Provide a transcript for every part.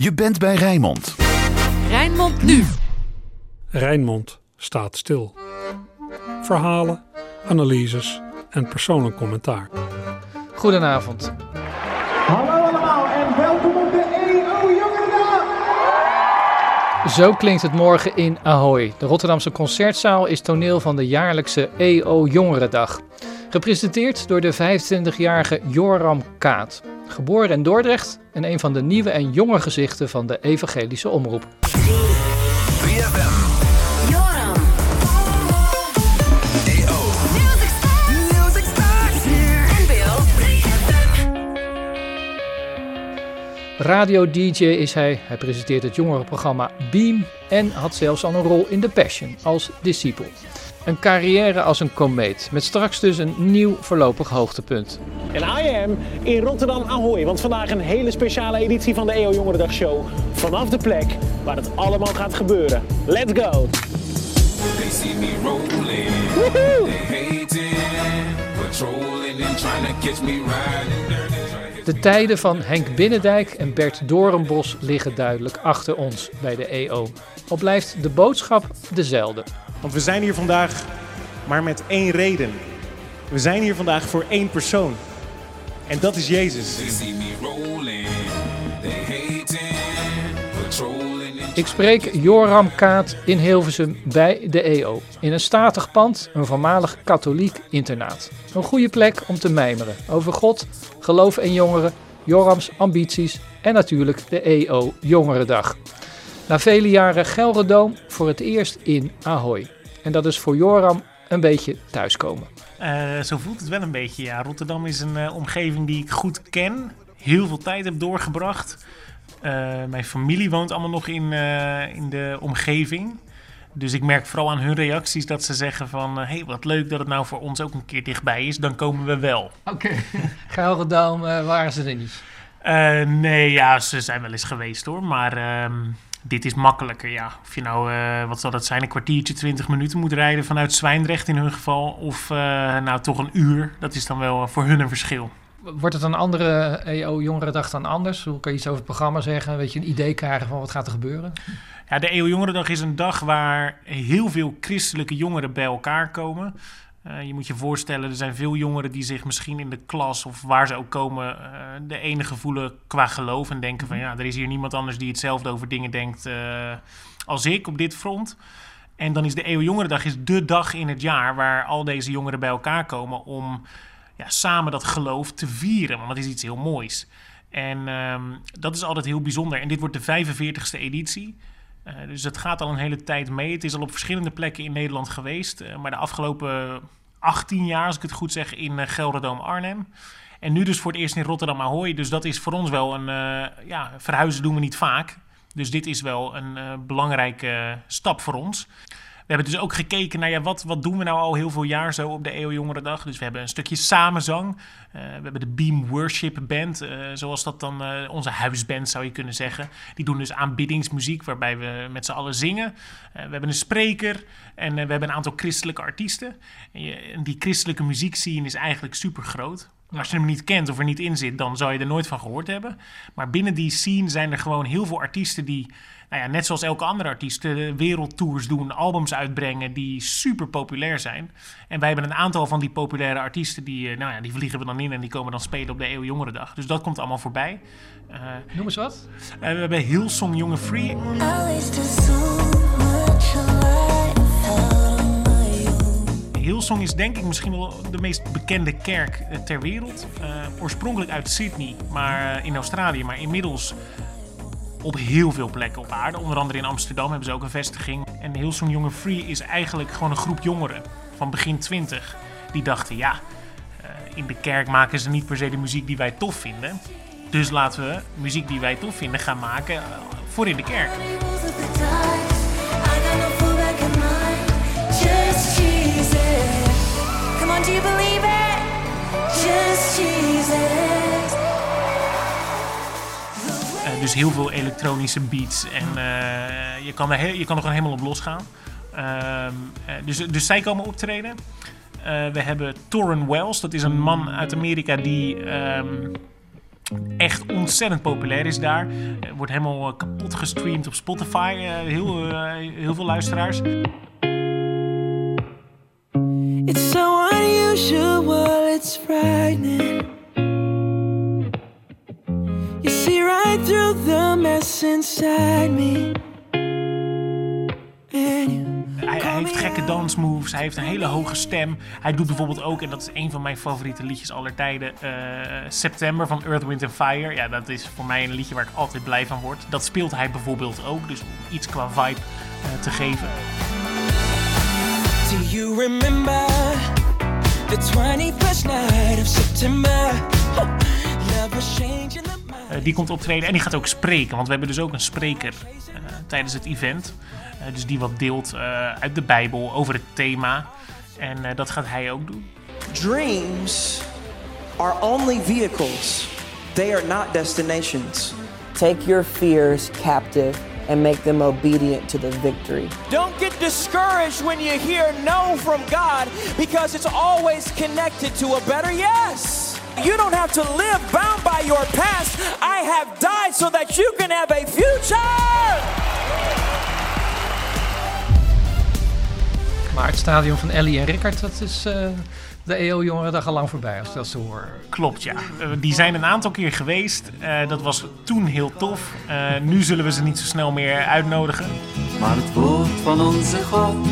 Je bent bij Rijnmond. Rijnmond nu. Rijnmond staat stil. Verhalen, analyses en persoonlijk commentaar. Goedenavond. Hallo allemaal en welkom op de EO Jongerendag! Zo klinkt het morgen in Ahoy. De Rotterdamse Concertzaal is toneel van de jaarlijkse EO Jongerendag. Gepresenteerd door de 25-jarige Joram Kaat. Geboren in Dordrecht en een van de nieuwe en jonge gezichten van de evangelische omroep. 3FM. Joram. EO. Music starts. Music starts here. NPO 3FM. Radio-dj is hij. Hij presenteert het jongerenprogramma Beam en had zelfs al een rol in The Passion als discipel. Een carrière als een komeet, met straks dus een nieuw voorlopig hoogtepunt. En I am in Rotterdam Ahoy, want vandaag een hele speciale editie van de EO Jongerendag Show. Vanaf de plek waar het allemaal gaat gebeuren. Let's go! They see me rolling, Woehoe! they hating, patrolling and trying to catch me riding dirty. De tijden van Henk Binnendijk en Bert Doornbos liggen duidelijk achter ons bij de EO. Al blijft de boodschap dezelfde. Want we zijn hier vandaag maar met één reden. We zijn hier vandaag voor één persoon. En dat is Jezus. Ik spreek Joram Kaat in Hilversum bij de EO. In een statig pand, een voormalig katholiek internaat. Een goede plek om te mijmeren over God, geloof en jongeren, Jorams ambities en natuurlijk de EO Jongerendag. Na vele jaren Gelredoom voor het eerst in Ahoy. En dat is voor Joram een beetje thuiskomen. Eh, zo voelt het wel een beetje, ja. Rotterdam is een eh, omgeving die ik goed ken. Heel veel tijd heb doorgebracht. Eh, mijn familie woont allemaal nog in, eh, in de omgeving. Dus ik merk vooral aan hun reacties dat ze zeggen van... hé, hey, wat leuk dat het nou voor ons ook een keer dichtbij is. Dan komen we wel. Oké. Gelredoom waren ze er niet. Eh, nee, ja, ze zijn wel eens geweest hoor. Maar ehm, dit is makkelijker, ja. Of je nou, eh, wat zal dat zijn, een kwartiertje, twintig minuten moet rijden vanuit Zwijndrecht in hun geval. Of eh, nou toch een uur. Dat is dan wel eh, voor hun een verschil. Wordt het een andere EO Jongerendag dan anders? Hoe kan je iets over het programma zeggen? Weet je een idee krijgen van wat gaat er gebeuren? Ja, de EO Jongerendag is een dag waar heel veel christelijke jongeren bij elkaar komen. Eh, je moet je voorstellen, er zijn veel jongeren die zich misschien in de klas of waar ze ook komen, eh, de enige voelen qua geloof. En denken van ja, er is hier niemand anders die hetzelfde over dingen denkt eh, als ik op dit front. En dan is de EO Jongerendag is de dag in het jaar waar al deze jongeren bij elkaar komen om ja, samen dat geloof te vieren. Want dat is iets heel moois. En ehm, dat is altijd heel bijzonder. En dit wordt de 45ste editie. Dus het gaat al een hele tijd mee. Het is al op verschillende plekken in Nederland geweest. maar de afgelopen 18 jaar, als ik het goed zeg, in eh, Gelderdoom Arnhem. En nu dus voor het eerst in Rotterdam Ahoy. Dus dat is voor ons wel een... eh, ja, verhuizen doen we niet vaak. Dus dit is wel een eh, belangrijke stap voor ons. We hebben dus ook gekeken naar ja, wat, wat doen we nou al heel veel jaar zo op de EO Jongerendag. Dus we hebben een stukje samenzang. Eh, we hebben de Beam Worship Band, eh, zoals dat dan eh, onze huisband zou je kunnen zeggen. Die doen dus aanbiddingsmuziek waarbij we met z'n allen zingen. We hebben een spreker en we hebben een aantal christelijke artiesten. En, je- en die christelijke muziekscene is eigenlijk super groot. Als je hem niet kent of er niet in zit, dan zou je er nooit van gehoord hebben. Maar binnen die scene zijn er gewoon heel veel artiesten die, nou ja, net zoals elke andere artiest, eh, wereldtours doen, albums uitbrengen die super populair zijn. En wij hebben een aantal van die populaire artiesten, die, eh, nou ja, die vliegen we dan in en die komen dan spelen op de Eeuw Jongerendag. Dus dat komt allemaal voorbij. Eh, Noem eens wat. we hebben Hillsong Jonge Free. Hillsong is denk ik misschien wel de meest bekende kerk ter wereld. Oorspronkelijk uit Sydney, maar in Australië, maar inmiddels op heel veel plekken op aarde. Onder andere in Amsterdam hebben ze ook een vestiging. En Hillsong Jonge Free is eigenlijk gewoon een groep jongeren van begin 20 die dachten, ja, eh, in de kerk maken ze niet per se de muziek die wij tof vinden. Dus laten we muziek die wij tof vinden gaan maken eh, voor in de kerk. You believe it? Just Jesus. Dus heel veel elektronische beats. En eh, je, kan er je kan er gewoon helemaal op losgaan. Ehm, eh, dus, dus zij komen optreden. Eh, we hebben Torren Wells. Dat is een man uit Amerika die ehm, echt ontzettend populair is daar. Wordt helemaal kapot gestreamd op Spotify. Heel, heel veel luisteraars. It's so it's frightening. Through the mess inside me. Hij, hij heeft gekke dansmoves, hij heeft een hele hoge stem. Hij doet bijvoorbeeld ook, en dat is een van mijn favoriete liedjes aller tijden, eh, September van Earth, Wind Fire. Ja, dat is voor mij een liedje waar ik altijd blij van word. Dat speelt hij bijvoorbeeld ook, dus om iets qua vibe eh, te geven. Do you remember the 21st night of September? Oh, love was changing die komt optreden en die gaat ook spreken, want we hebben dus ook een spreker eh, tijdens het event. Eh, dus die wat deelt eh, uit de Bijbel over het thema. En eh, dat gaat hij ook doen. Dreams are only vehicles, they are not destinations. Take your fears captive and make them obedient to the victory. Don't get discouraged when you hear no from God because it's always connected to a better yes. You don't have to live bound by your past. I have died so that you can have a future. Maar het stadion van Ellie en Rickard, dat is eh, de EO-jongerendag al lang voorbij, als ik dat zo hoor. Klopt, ja. Eh, die zijn een aantal keer geweest. Eh, dat was toen heel tof. Eh, nu zullen we ze niet zo snel meer uitnodigen. Maar het woord van onze God,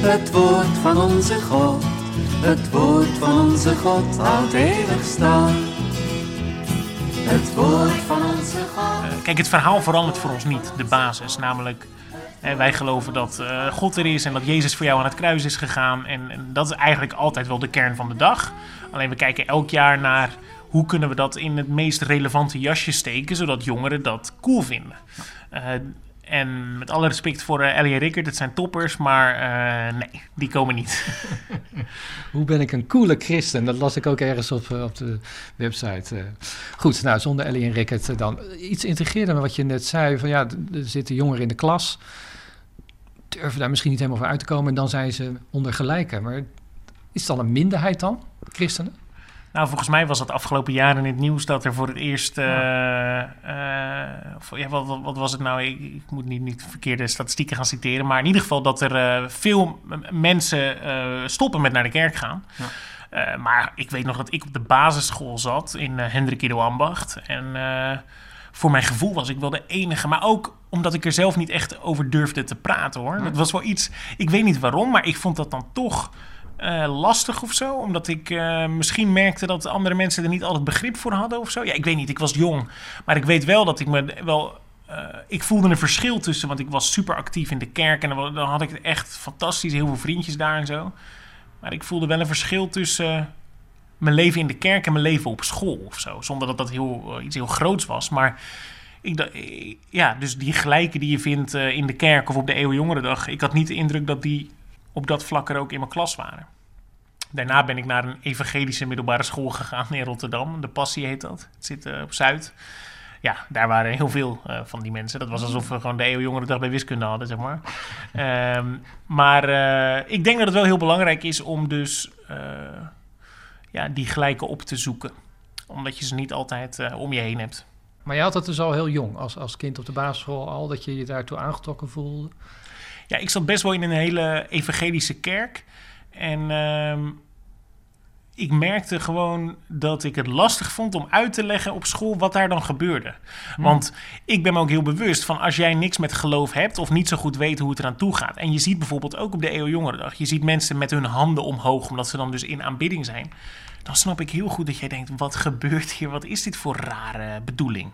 het woord van onze God, het woord van onze God houdt eeuwig stand. Het woord van onze God. Eh, kijk, het verhaal verandert voor ons niet. De basis, namelijk... eh, wij geloven dat eh, God er is en dat Jezus voor jou aan het kruis is gegaan. En, dat is eigenlijk altijd wel de kern van de dag. Alleen we kijken elk jaar naar hoe kunnen we dat in het meest relevante jasje steken, zodat jongeren dat cool vinden. En met alle respect voor eh, Ellie en Rickert, het zijn toppers, maar eh, nee, die komen niet. Hoe ben ik een coole christen? Dat las ik ook ergens op, eh, op de website. Goed, nou, zonder Ellie en Rickert dan. Iets integreerde me wat je net zei. Van ja, er zitten jongeren in de klas. Durven daar misschien niet helemaal voor uit te komen. En dan zijn ze onder gelijken. Maar is het dan een minderheid dan, christenen? Nou, volgens mij was het afgelopen jaar in het nieuws dat er voor het eerst. eh, eh, of, ja, wat, wat, was het nou? Ik, ik moet niet, niet verkeerde statistieken gaan citeren. Maar in ieder geval dat er eh, veel mensen stoppen met naar de kerk gaan. Eh, maar ik weet nog dat ik op de basisschool zat in Hendrik Ido Ambacht. En voor mijn gevoel was ik wel de enige. Maar ook omdat ik er zelf niet echt over durfde te praten hoor. Dat was wel iets. Ik weet niet waarom, maar ik vond dat dan toch lastig of zo. Omdat ik eh, misschien merkte dat andere mensen er niet altijd begrip voor hadden of zo. Ja, ik weet niet, ik was jong. Maar ik weet wel dat ik me wel... eh, ik voelde een verschil tussen, want ik was super actief in de kerk. En dan, dan had ik echt fantastisch, heel veel vriendjes daar en zo. Maar ik voelde wel een verschil tussen eh, mijn leven in de kerk en mijn leven op school of zo. Zonder dat dat heel, eh, iets heel groots was. Maar ik, eh, ja, dus die gelijken die je vindt eh, in de kerk of op de Eeuwjongerendag. Ik had niet de indruk dat die op dat vlak er ook in mijn klas waren. Daarna ben ik naar een evangelische middelbare school gegaan in Rotterdam. De Passie heet dat. Het zit eh, op Zuid. Ja, daar waren heel veel eh, van die mensen. Dat was alsof we gewoon de Eeuwjongerendag bij wiskunde hadden, zeg maar. Ehm, maar eh, ik denk dat het wel heel belangrijk is om dus ja, die gelijken op te zoeken. Omdat je ze niet altijd om je heen hebt. Maar je had het dus al heel jong, als, als kind op de basisschool al, dat je je daartoe aangetrokken voelde. Ja, ik zat best wel in een hele evangelische kerk. En ehm, ik merkte gewoon dat ik het lastig vond om uit te leggen op school wat daar dan gebeurde. Want ik ben me ook heel bewust van als jij niks met geloof hebt of niet zo goed weet hoe het eraan toe gaat. En je ziet bijvoorbeeld ook op de EO Jongerendag, je ziet mensen met hun handen omhoog omdat ze dan dus in aanbidding zijn. Dan snap ik heel goed dat jij denkt, wat gebeurt hier? Wat is dit voor rare bedoeling?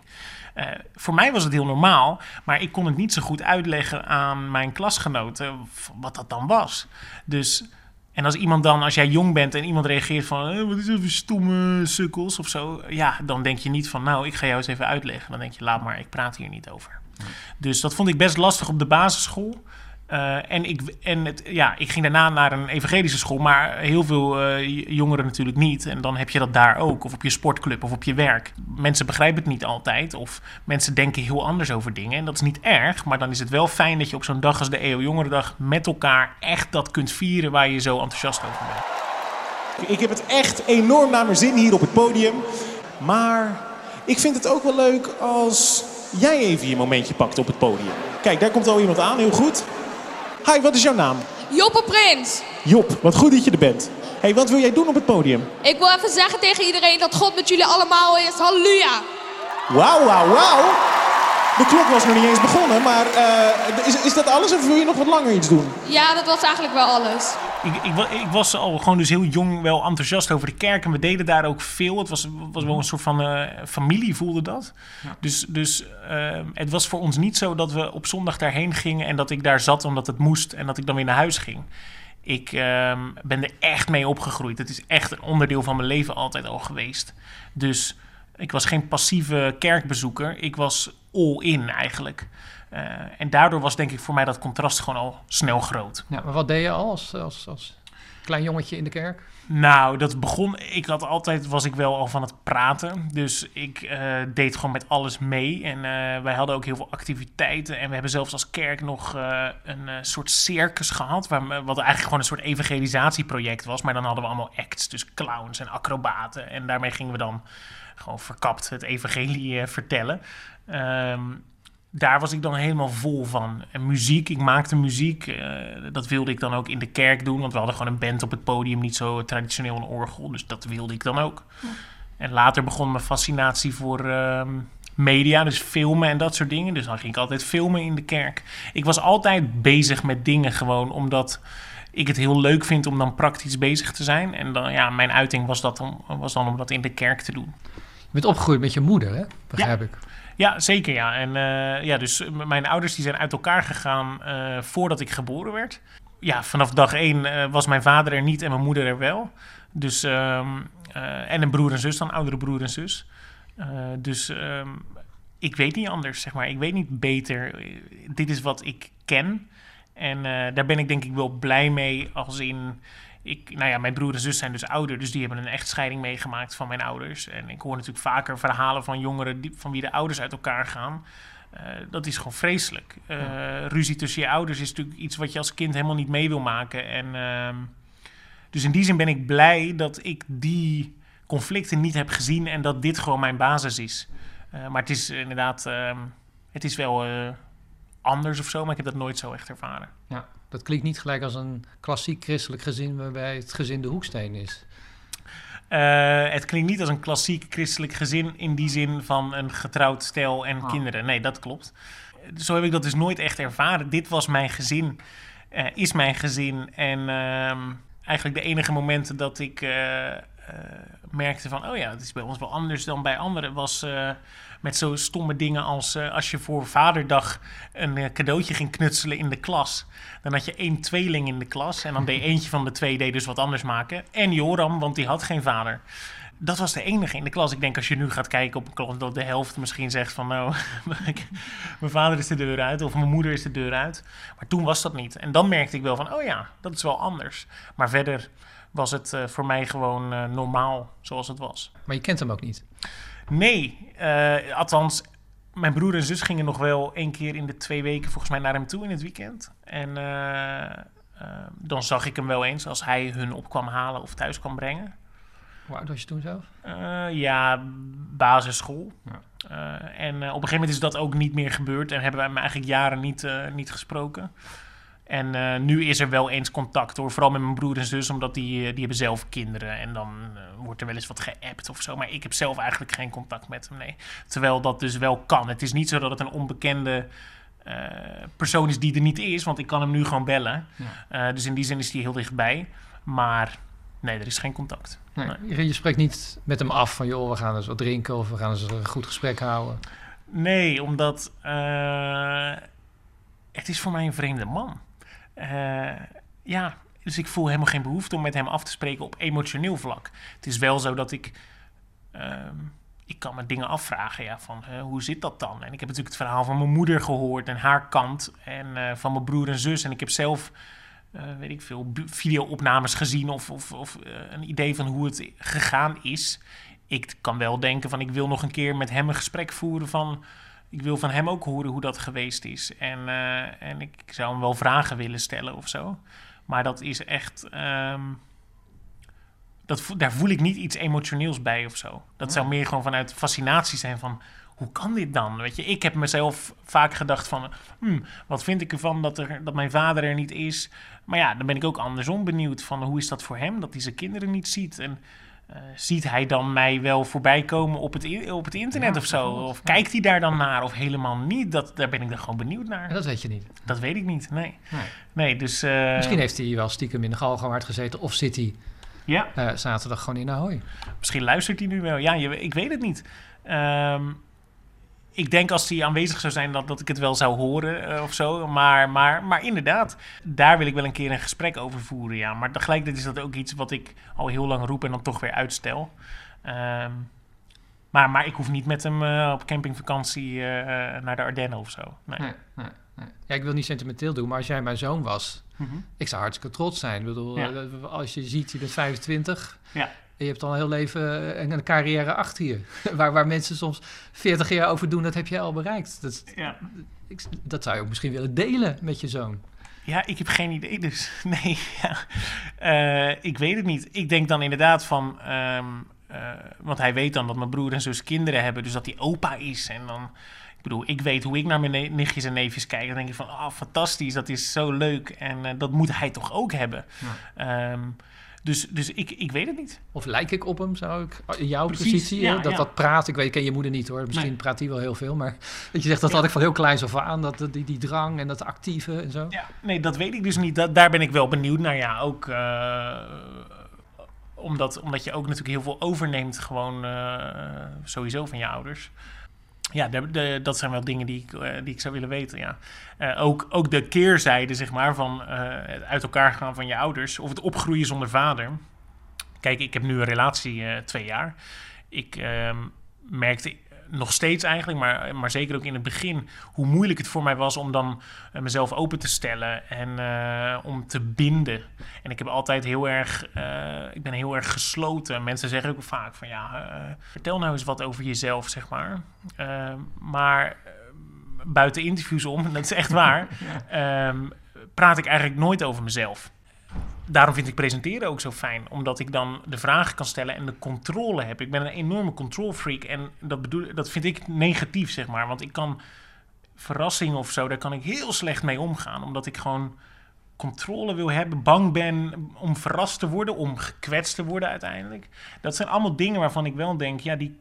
Eh, voor mij was het heel normaal, maar ik kon het niet zo goed uitleggen aan mijn klasgenoten wat dat dan was. Dus, en als iemand dan, als jij jong bent en iemand reageert van, eh, wat is dat voor stomme sukkels of zo, ja, dan denk je niet van, nou, ik ga jou eens even uitleggen. Dan denk je, laat maar, ik praat hier niet over. Dus dat vond ik best lastig op de basisschool. Eh, en ik, en het, ja, ik ging daarna naar een evangelische school, maar heel veel eh, jongeren natuurlijk niet. En dan heb je dat daar ook, of op je sportclub of op je werk. Mensen begrijpen het niet altijd, of mensen denken heel anders over dingen. En dat is niet erg, maar dan is het wel fijn dat je op zo'n dag als de EO Jongerendag met elkaar echt dat kunt vieren waar je zo enthousiast over bent. Ik heb het echt enorm naar mijn zin hier op het podium. Maar Ik vind het ook wel leuk als jij even je momentje pakt op het podium. Kijk, daar komt al iemand aan, heel goed. Hi, wat is jouw naam? Joppe Prins. Job, wat goed dat je er bent. hey, wat wil jij doen op het podium? Ik wil even zeggen tegen iedereen dat God met jullie allemaal is. Halleluja. Wauw, wauw, wauw. De klok was nog niet eens begonnen, maar eh, is, is dat alles of wil je nog wat langer iets doen? Ja, dat was eigenlijk wel alles. Ik, ik, ik was al gewoon dus heel jong wel enthousiast over de kerk. En we deden daar ook veel. Het was, was wel een soort van eh, familie, voelde dat. Dus, dus eh, het was voor ons niet zo dat we op zondag daarheen gingen... en dat ik daar zat omdat het moest en dat ik dan weer naar huis ging. Ik ehm, ben er echt mee opgegroeid. Het is echt een onderdeel van mijn leven altijd al geweest. Dus ik was geen passieve kerkbezoeker. Ik was all in eigenlijk. Eh, en daardoor was denk ik voor mij dat contrast gewoon al snel groot. Ja, maar wat deed je al als, als, als klein jongetje in de kerk? Nou, dat begon. Ik had altijd was ik wel al van het praten. Dus ik eh, deed gewoon met alles mee. En eh, wij hadden ook heel veel activiteiten. En we hebben zelfs als kerk nog een soort circus gehad. Waar, wat eigenlijk gewoon een soort evangelisatieproject was. Maar dan hadden we allemaal acts. Dus clowns en acrobaten. En daarmee gingen we dan gewoon verkapt het evangelie vertellen. Ehm, daar was ik dan helemaal vol van. En muziek, ik maakte muziek. eh, dat wilde ik dan ook in de kerk doen. Want we hadden gewoon een band op het podium, niet zo traditioneel een orgel. Dus dat wilde ik dan ook. En later begon mijn fascinatie voor ehm, media, dus filmen en dat soort dingen. Dus dan ging ik altijd filmen in de kerk. Ik was altijd bezig met dingen gewoon omdat ik het heel leuk vind om dan praktisch bezig te zijn. En dan, ja, mijn uiting was, dat om, was dan om dat in de kerk te doen. Je bent opgegroeid met je moeder, hè? begrijp ik. Ja, zeker ja. En eh, ja, dus mijn ouders die zijn uit elkaar gegaan eh, voordat ik geboren werd. Ja, vanaf dag één eh, was mijn vader er niet en mijn moeder er wel. Dus, ehm, eh, en een broer en zus dan, oudere broer en zus. Dus ehm, ik weet niet anders, zeg maar. Ik weet niet beter. Dit is wat ik ken. En daar ben ik denk ik wel blij mee als in... Ik, nou ja, mijn broer en zus zijn dus ouder, dus die hebben een echtscheiding meegemaakt van mijn ouders. En ik hoor natuurlijk vaker verhalen van jongeren die, van wie de ouders uit elkaar gaan. Eh, dat is gewoon vreselijk. Eh, Ruzie tussen je ouders is natuurlijk iets wat je als kind helemaal niet mee wil maken. En, ehm, dus in die zin ben ik blij dat ik die conflicten niet heb gezien en dat dit gewoon mijn basis is. Eh, maar het is inderdaad, ehm, het is wel anders of zo, maar ik heb dat nooit zo echt ervaren. Ja, dat klinkt niet gelijk als een klassiek christelijk gezin waarbij het gezin de hoeksteen is. Eh, het klinkt niet als een klassiek christelijk gezin in die zin van een getrouwd stel en kinderen. Nee, dat klopt. Zo heb ik dat dus nooit echt ervaren. Dit was mijn gezin, eh, is mijn gezin. En ehm, eigenlijk de enige momenten dat ik eh, merkte van... oh ja, het is bij ons wel anders dan bij anderen... was met zo stomme dingen als eh, als je voor Vaderdag een eh, cadeautje ging knutselen in de klas. Dan had je één tweeling in de klas en dan deed eentje van de twee deed dus wat anders maken. En Joram, want die had geen vader. Dat was de enige in de klas. Ik denk als je nu gaat kijken op een klas dat de helft misschien zegt van nou, mijn vader is de deur uit of mijn moeder is de deur uit. Maar toen was dat niet. En dan merkte ik wel van oh ja, dat is wel anders. Maar verder was het eh, voor mij gewoon normaal zoals het was. Maar je kent hem ook niet. Nee, eh, althans, mijn broer en zus gingen nog wel één keer in de twee weken volgens mij naar hem toe in het weekend. En eh, eh, dan zag ik hem wel eens als hij hun op kwam halen of thuis kwam brengen. Hoe oud was je toen zelf? Ja, basisschool. Eh, en op een gegeven moment is dat ook niet meer gebeurd en hebben wij hem eigenlijk jaren niet, niet gesproken. En eh, nu is er wel eens contact hoor, vooral met mijn broer en zus, omdat die, eh, die hebben zelf kinderen. En dan eh, wordt er wel eens wat geappt of zo. Maar ik heb zelf eigenlijk geen contact met hem, nee. Terwijl dat dus wel kan. Het is niet zo dat het een onbekende persoon is die er niet is, want ik kan hem nu gewoon bellen. Dus in die zin is hij heel dichtbij. Maar nee, er is geen contact. Nee, Nee. je- spreekt niet met hem af van joh, we gaan eens wat drinken of we gaan eens een goed gesprek houden. Nee, omdat het is voor mij een vreemde man. Eh, ja, dus ik voel helemaal geen behoefte om met hem af te spreken op emotioneel vlak. Het is wel zo dat ik... ehm, ik kan me dingen afvragen, ja, van hoe zit dat dan? En ik heb natuurlijk het verhaal van mijn moeder gehoord en haar kant. En eh, van mijn broer en zus. En ik heb zelf, eh, weet ik veel, video-opnames gezien of, of, of een idee van hoe het gegaan is. Ik kan wel denken van ik wil nog een keer met hem een gesprek voeren van... Ik wil van hem ook horen hoe dat geweest is. En, eh, en ik zou hem wel vragen willen stellen of zo. Maar dat is echt... ehm, dat, daar voel ik niet iets emotioneels bij of zo. Dat zou meer gewoon vanuit fascinatie zijn van... Hoe kan dit dan? Weet je, ik heb mezelf vaak gedacht van... Hmm, wat vind ik ervan dat, er, dat mijn vader er niet is? Maar ja, dan ben ik ook andersom benieuwd van... Hoe is dat voor hem, dat hij zijn kinderen niet ziet? En eh, ziet hij dan mij wel voorbij komen op het, op het internet Ja, of zo? Of kijkt hij daar dan naar of helemaal niet? Dat, daar ben ik dan gewoon benieuwd naar. Dat weet je niet. Dat weet ik niet, nee. Nee. Nee, dus... eh, Misschien heeft hij wel stiekem in de Galgenwaard gezeten of zit hij Ja. eh, zaterdag gewoon in Ahoy. Misschien luistert hij nu wel. Ja, je, ik weet het niet. Ehm, ik denk als hij aanwezig zou zijn dat, dat ik het wel zou horen eh, of zo. Maar, maar, maar inderdaad, daar wil ik wel een keer een gesprek over voeren. Ja. Maar tegelijkertijd is dat ook iets wat ik al heel lang roep en dan toch weer uitstel. Ehm, maar, maar ik hoef niet met hem eh, op campingvakantie eh, naar de Ardennen of zo. Nee. Nee, nee, nee. Ja, ik wil niet sentimenteel doen, maar als jij mijn zoon was, Mhm. ik zou hartstikke trots zijn. Ik bedoel, Ja. als je ziet, je bent 25 Ja. Je hebt al een heel leven en een carrière achter je. waar, waar mensen soms 40 jaar over doen, dat heb jij al bereikt. Dat, Ja. ik, dat zou je ook misschien willen delen met je zoon. Ja, ik heb geen idee dus. Nee, ja. Eh, ik weet het niet. Ik denk dan inderdaad van... eh, want hij weet dan dat mijn broer en zus kinderen hebben. Dus dat hij opa is. En dan... Ik bedoel, ik weet hoe ik naar mijn nichtjes en neefjes kijk. Dan denk ik van, ah, fantastisch. Dat is zo leuk. En eh, dat moet hij toch ook hebben. Ehm, dus dus ik, ik weet het niet. Of lijk ik op hem, zou ik, in jouw Precies, positie, ja, dat ja. dat praat. Ik weet, ik ken je moeder niet hoor, misschien Nee. praat hij wel heel veel. Maar dat je zegt, dat had ik van heel kleins af aan, dat, die, die drang en dat actieve en zo. Ja, nee, dat weet ik dus niet. Dat, daar ben ik wel benieuwd naar. Ja, ook eh, omdat, omdat je ook natuurlijk heel veel overneemt, gewoon eh, sowieso van je ouders. Ja, dat zijn wel dingen die ik, eh, die ik zou willen weten. Ja. Eh, ook, ook de keerzijde, zeg maar, van eh, het uit elkaar gaan van je ouders. Of het opgroeien zonder vader. Kijk, ik heb nu een relatie twee jaar. Ik ehm, merkte nog steeds eigenlijk, maar, maar zeker ook in het begin, hoe moeilijk het voor mij was om dan eh, mezelf open te stellen en eh, om te binden. En ik heb altijd heel erg, eh, ik ben heel erg gesloten. Mensen zeggen ook vaak van ja, vertel nou eens wat over jezelf, zeg maar. Eh, maar buiten interviews om, dat is echt waar, ehm, praat ik eigenlijk nooit over mezelf daarom vind ik presenteren ook zo fijn. Omdat ik dan de vragen kan stellen en de controle heb. Ik ben een enorme control freak. En dat, bedoel, dat vind ik negatief, zeg maar. Want ik kan verrassingen of zo, daar kan ik heel slecht mee omgaan. Omdat ik gewoon controle wil hebben, bang ben om verrast te worden, om gekwetst te worden uiteindelijk. Dat zijn allemaal dingen waarvan ik wel denk, ja, die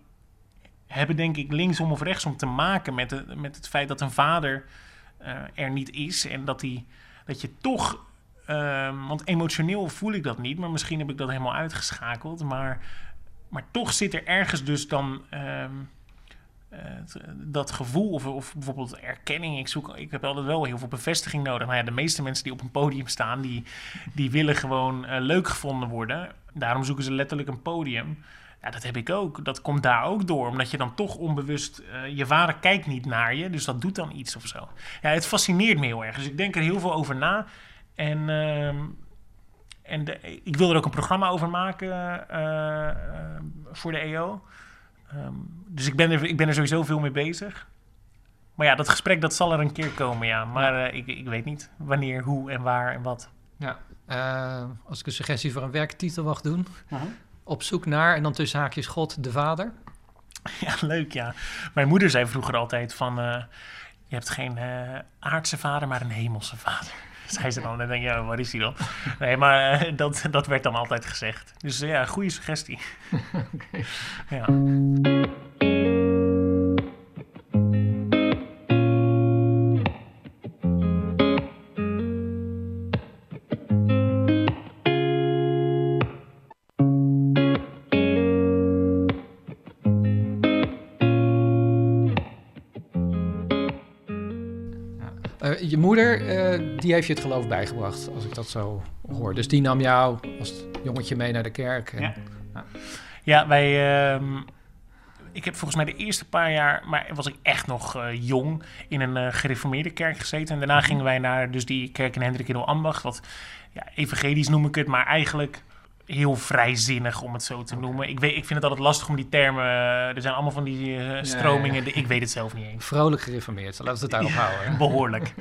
hebben denk ik linksom of rechtsom te maken met, de, met het feit dat een vader eh, er niet is. En dat, die, dat je toch Ehm, want emotioneel voel ik dat niet, maar misschien heb ik dat helemaal uitgeschakeld. Maar, maar toch zit er ergens dus dan ehm, eh, dat gevoel of, of bijvoorbeeld erkenning. Ik, zoek, ik heb altijd wel heel veel bevestiging nodig. Nou ja, de meeste mensen die op een podium staan, die, die willen gewoon eh, leuk gevonden worden. Daarom zoeken ze letterlijk een podium. Ja, dat heb ik ook. Dat komt daar ook door. Omdat je dan toch onbewust... eh, je vader kijkt niet naar je, dus dat doet dan iets of zo. Ja, het fascineert me heel erg. Dus ik denk er heel veel over na. En, ehm, en de- ik wil er ook een programma over maken eh, eh, voor de EO. Ehm, dus ik ben, er, ik ben er sowieso veel mee bezig. Maar ja, dat gesprek dat zal er een keer komen, ja. Maar eh, ik, ik weet niet wanneer, hoe en waar en wat. Ja, als ik een suggestie voor een werktitel mag doen. Mhm. Op zoek naar, en dan tussen haakjes God, de Vader. Ja, leuk, ja. Mijn moeder zei vroeger altijd van... je hebt geen aardse vader, maar een hemelse vader. Zei ze dan. En dan denk je, ja, waar is die dan? Nee, maar eh, dat, dat werd dan altijd gezegd. Dus eh, ja, goede suggestie. Ja. Je moeder, eh, die heeft je het geloof bijgebracht, als ik dat zo hoor. Dus die nam jou als jongetje mee naar de kerk. En, Ja. Ja, wij. ehm, ik heb volgens mij de eerste paar jaar, maar was ik echt nog eh, jong, in een eh, gereformeerde kerk gezeten. En daarna gingen wij naar dus die kerk in Hendrik in Ambacht. Wat ja, evangelisch noem ik het, maar eigenlijk heel vrijzinnig, om het zo te noemen. Ik, weet, ik vind het altijd lastig om die termen... eh, er zijn allemaal van die eh, stromingen, ja. die- ik weet het zelf niet eens. Vrolijk gereformeerd, laten we het daarop houden. Behoorlijk.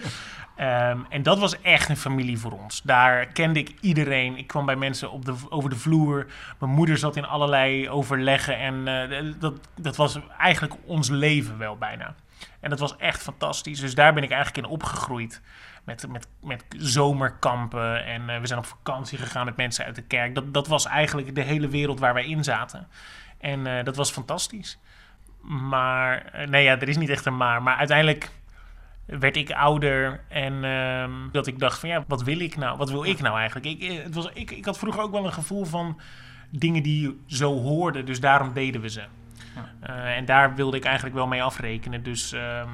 Ehm, en dat was echt een familie voor ons. Daar kende ik iedereen. Ik kwam bij mensen op de, over de vloer. Mijn moeder zat in allerlei overleggen. En eh, dat, dat was eigenlijk ons leven wel bijna. En dat was echt fantastisch. Dus daar ben ik eigenlijk in opgegroeid. Met, met, met zomerkampen. En eh, we zijn op vakantie gegaan met mensen uit de kerk. Dat, dat was eigenlijk de hele wereld waar wij in zaten. En eh, dat was fantastisch. Maar, eh, nee ja, er is niet echt een maar. Maar uiteindelijk werd ik ouder en ehm, dat ik dacht van ja, wat wil ik nou? Wat wil ik nou eigenlijk? Ik, het was, ik, ik had vroeger ook wel een gevoel van dingen die zo hoorden, dus daarom deden we ze. Eh, en daar wilde ik eigenlijk wel mee afrekenen. Dus, ehm, eh,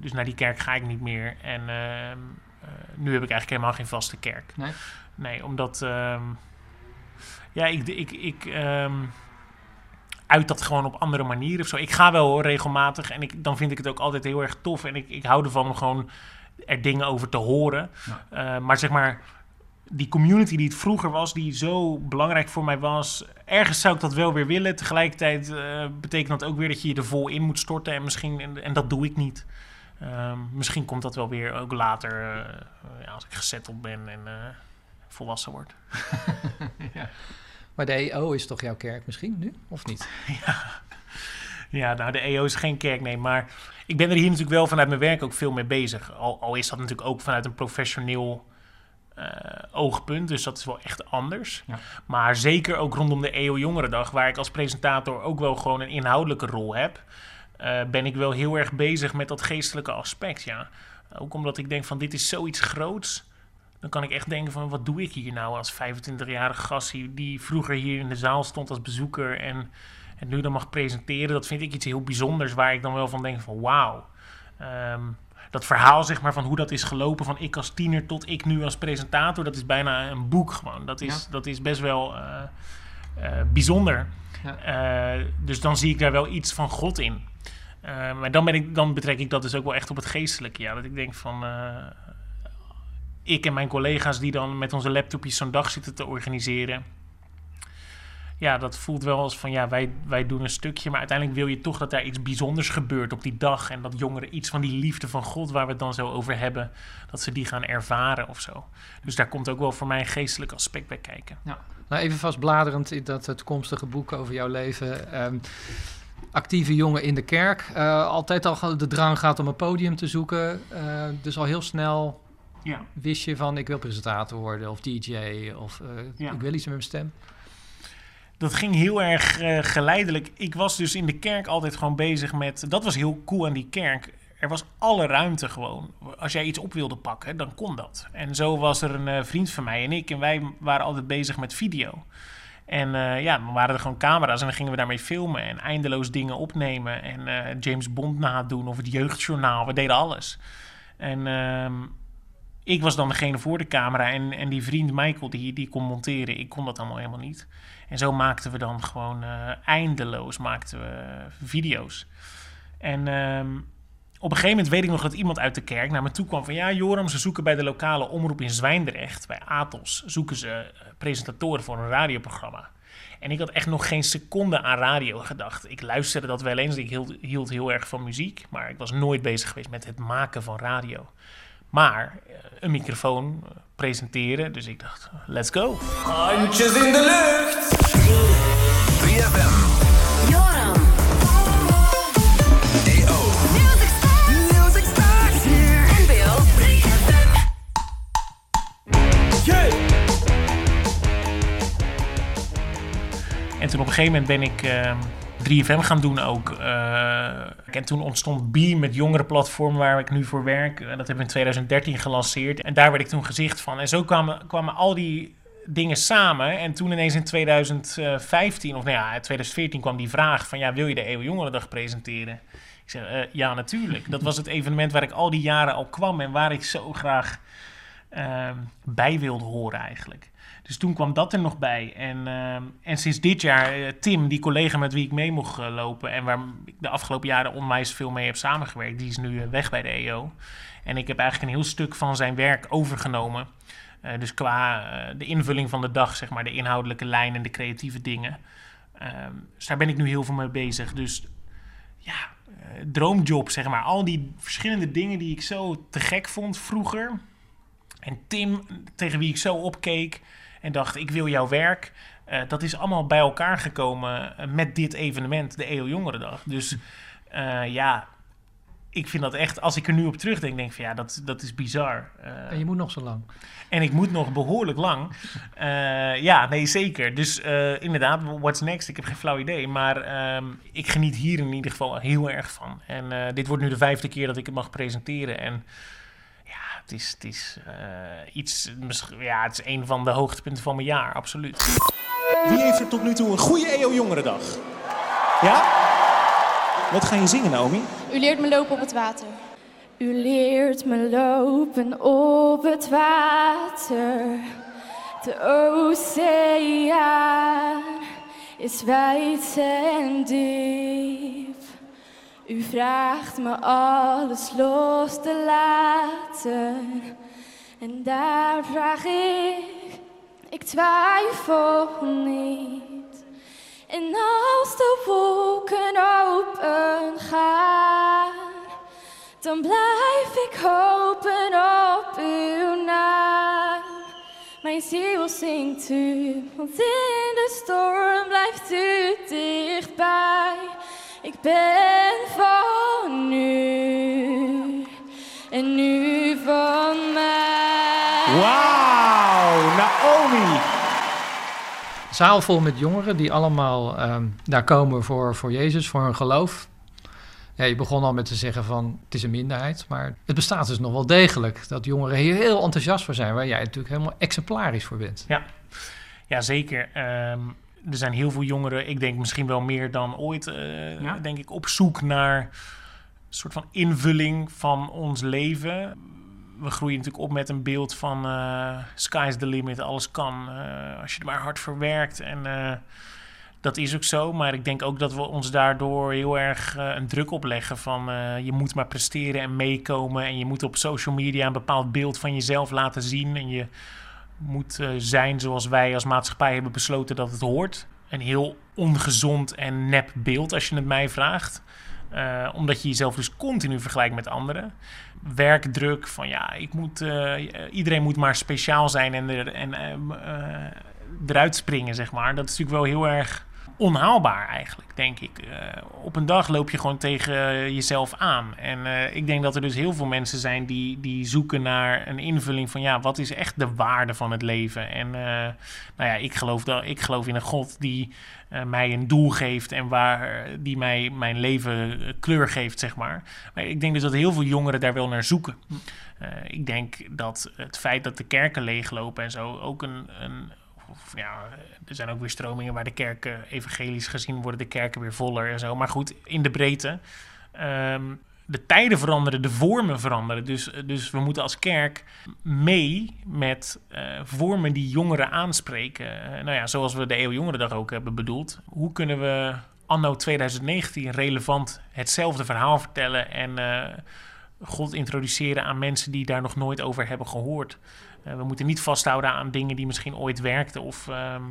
dus naar die kerk ga ik niet meer. En ehm, eh, nu heb ik eigenlijk helemaal geen vaste kerk. Nee? Nee, omdat... ehm, ja, ik... ik, ik ehm, uit dat gewoon op andere manieren of zo. Ik ga wel hoor, regelmatig en ik, dan vind ik het ook altijd heel erg tof. En ik, ik hou ervan om gewoon er dingen over te horen. Eh, maar zeg maar, die community die het vroeger was, die zo belangrijk voor mij was. Ergens zou ik dat wel weer willen. Tegelijkertijd eh, betekent dat ook weer dat je je er vol in moet storten. En, misschien, en, en dat doe ik niet. Ehm, misschien komt dat wel weer ook later, eh, ja, als ik gezetteld ben en eh, volwassen word. Maar de EO is toch jouw kerk misschien nu, of niet? Ja, nou, de EO is geen kerk, nee. Maar ik ben er hier natuurlijk wel vanuit mijn werk ook veel mee bezig. Al, al is dat natuurlijk ook vanuit een professioneel eh, oogpunt. Dus dat is wel echt anders. Ja. Maar zeker ook rondom de EO Jongerendag, waar ik als presentator ook wel gewoon een inhoudelijke rol heb, eh, ben ik wel heel erg bezig met dat geestelijke aspect. Ja. Ook omdat ik denk van dit is zoiets groots. Dan kan ik echt denken van wat doe ik hier nou als 25-jarige gast die- vroeger hier in de zaal stond als bezoeker en, en nu dan mag presenteren. Dat vind ik iets heel bijzonders waar ik dan wel van denk van wauw. Ehm, dat verhaal zeg maar van hoe dat is gelopen van ik als tiener tot ik nu als presentator. Dat is bijna een boek gewoon. Dat is, Ja. dat is best wel eh, bijzonder. Ja. Eh, dus dan zie ik daar wel iets van God in. Eh, maar dan, ben ik, dan betrek ik dat dus ook wel echt op het geestelijke. Ja, dat ik denk van... eh, ik en mijn collega's die dan met onze laptopjes zo'n dag zitten te organiseren. Ja, dat voelt wel als van ja, wij, wij doen een stukje. Maar uiteindelijk wil je toch dat daar iets bijzonders gebeurt op die dag. En dat jongeren iets van die liefde van God, waar we het dan zo over hebben, dat ze die gaan ervaren of zo. Dus daar komt ook wel voor mij een geestelijk aspect bij kijken. Ja. Nou, even vastbladerend in dat toekomstige boek over jouw leven. Ehm, actieve jongen in de kerk. Eh, altijd al de drang gaat om een podium te zoeken. Eh, dus al heel snel Ja. wist je van ik wil presentator worden of DJ of eh, Ja. ik wil iets met mijn stem. Dat ging heel erg geleidelijk. Ik was dus in de kerk altijd gewoon bezig met. Dat was heel cool aan die kerk. Er was alle ruimte gewoon. Als jij iets op wilde pakken, dan kon dat. En zo was er een eh, vriend van mij en ik. En wij waren altijd bezig met video. En eh, ja, dan waren er gewoon camera's en dan gingen we daarmee filmen. En eindeloos dingen opnemen. En eh, James Bond nadoen of het jeugdjournaal. We deden alles. En ehm, ik was dan degene voor de camera. En, en die vriend Michael, die, die kon monteren. Ik kon dat allemaal helemaal niet. En zo maakten we dan gewoon eindeloos maakten we video's. En ehm, op een gegeven moment weet ik nog dat iemand uit de kerk naar me toe kwam van... ja, Joram, ze zoeken bij de lokale omroep in Zwijndrecht, bij Atos... zoeken ze eh, presentatoren voor een radioprogramma. En ik had echt nog geen seconde aan radio gedacht. Ik luisterde dat wel eens, ik hield, hield heel erg van muziek... maar ik was nooit bezig geweest met het maken van radio. Maar eh, een microfoon eh, presenteren, dus ik dacht, let's go. Handjes in de lucht. 3FM. En toen op een gegeven moment ben ik ehm 3FM gaan doen ook. eh, en toen ontstond Beam, het jongerenplatform waar ik nu voor werk. En dat hebben we in 2013 gelanceerd. En daar werd ik toen gezicht van. En zo kwamen, kwamen al die dingen samen. En toen ineens in 2015, of nou ja, 2014 kwam die vraag van... ja, wil je de Eeuw Jongerendag presenteren? Ik zeg, eh, ja, natuurlijk. Dat was het evenement waar ik al die jaren al kwam... en waar ik zo graag ehm, bij wilde horen eigenlijk. Dus toen kwam dat er nog bij. En, ehm, en sinds dit jaar, eh, Tim, die collega met wie ik mee mocht eh, lopen... en waar ik de afgelopen jaren onwijs veel mee heb samengewerkt... die is nu eh, weg bij de EO. En ik heb eigenlijk een heel stuk van zijn werk overgenomen... Dus qua de invulling van de dag, zeg maar, de inhoudelijke lijn en de creatieve dingen. Ehm, dus daar ben ik nu heel veel mee bezig. Dus ja, droomjob, zeg maar. Al die verschillende dingen die ik zo te gek vond vroeger. En Tim, tegen wie ik zo opkeek en dacht, ik wil jouw werk. eh, dat is allemaal bij elkaar gekomen eh, met dit evenement, de EO Jongerendag. Dus eh, ja, ik vind dat echt, als ik er nu op terugdenk, denk ik van ja, dat, dat is bizar. En je moet nog zo lang. en ik moet nog behoorlijk lang. Ja, nee, zeker. Dus inderdaad, what's next? Ik heb geen flauw idee. Maar ehm, ik geniet hier in ieder geval heel erg van. En dit wordt nu de vijfde keer dat ik het mag presenteren. En het is, het is eh, iets... misschien- Ja, het is een van de hoogtepunten van mijn jaar, absoluut. Wie heeft er tot nu toe een goede EO Jongerendag? Ja? Wat ga je zingen, Naomi? U leert me lopen op het water. U leert me lopen op het water. De oceaan is wijd en diep. U vraagt me alles los te laten. En daar vraag ik, ik twijfel niet. En als de wolken open gaan, dan blijf ik hopen op uw naam. Mijn ziel zingt u, want in de storm blijft u dichtbij. Ik ben van u en u van mij. Wauw, Naomi! Zaal vol met jongeren die allemaal ehm, daar komen voor, voor Jezus, voor hun geloof. Ja, je begon al met te zeggen van het is een minderheid, maar het bestaat dus nog wel degelijk. Dat jongeren hier heel enthousiast voor zijn, waar jij natuurlijk helemaal exemplarisch voor bent. Ja, ja zeker. Ehm, er zijn heel veel jongeren, ik denk misschien wel meer dan ooit, eh, denk ik, op zoek naar een soort van invulling van ons leven. We groeien natuurlijk op met een beeld van eh sky's the limit, alles kan. eh, als je er maar hard voor werkt. En dat is ook zo, maar ik denk ook dat we ons daardoor heel erg een druk opleggen van je moet maar presteren en meekomen en je moet op social media een bepaald beeld van jezelf laten zien en je moet eh, zijn zoals wij als maatschappij hebben besloten dat het hoort. Een heel ongezond en nep beeld als je het mij vraagt. Eh, omdat je jezelf dus continu vergelijkt met anderen. Werkdruk van ja, ik moet, eh, iedereen moet maar speciaal zijn en, er, en eruit springen, zeg maar. Dat is natuurlijk wel heel erg onhaalbaar eigenlijk, denk ik. Eh, op een dag loop je gewoon tegen jezelf aan. En eh, ik denk dat er dus heel veel mensen zijn die, die zoeken naar een invulling van... ja, wat is echt de waarde van het leven? En eh, nou ja, ik geloof, dat, ik geloof in een God die mij een doel geeft... en waar, die mij mijn leven kleur geeft, zeg maar. Maar ik denk dus dat heel veel jongeren daar wel naar zoeken. Eh, ik denk dat het feit dat de kerken leeglopen en zo ook een... een of ja, er zijn ook weer stromingen waar de kerken evangelisch gezien worden, de kerken weer voller en zo. Maar goed, in de breedte. ehm, de tijden veranderen, de vormen veranderen. Dus, dus we moeten als kerk mee met eh, vormen die jongeren aanspreken. Eh, nou ja, zoals we de Eeuw Jongerendag ook hebben bedoeld. Hoe kunnen we anno 2019 relevant hetzelfde verhaal vertellen en eh, God introduceren aan mensen die daar nog nooit over hebben gehoord? Eh, we moeten niet vasthouden aan dingen die misschien ooit werkten of, ehm,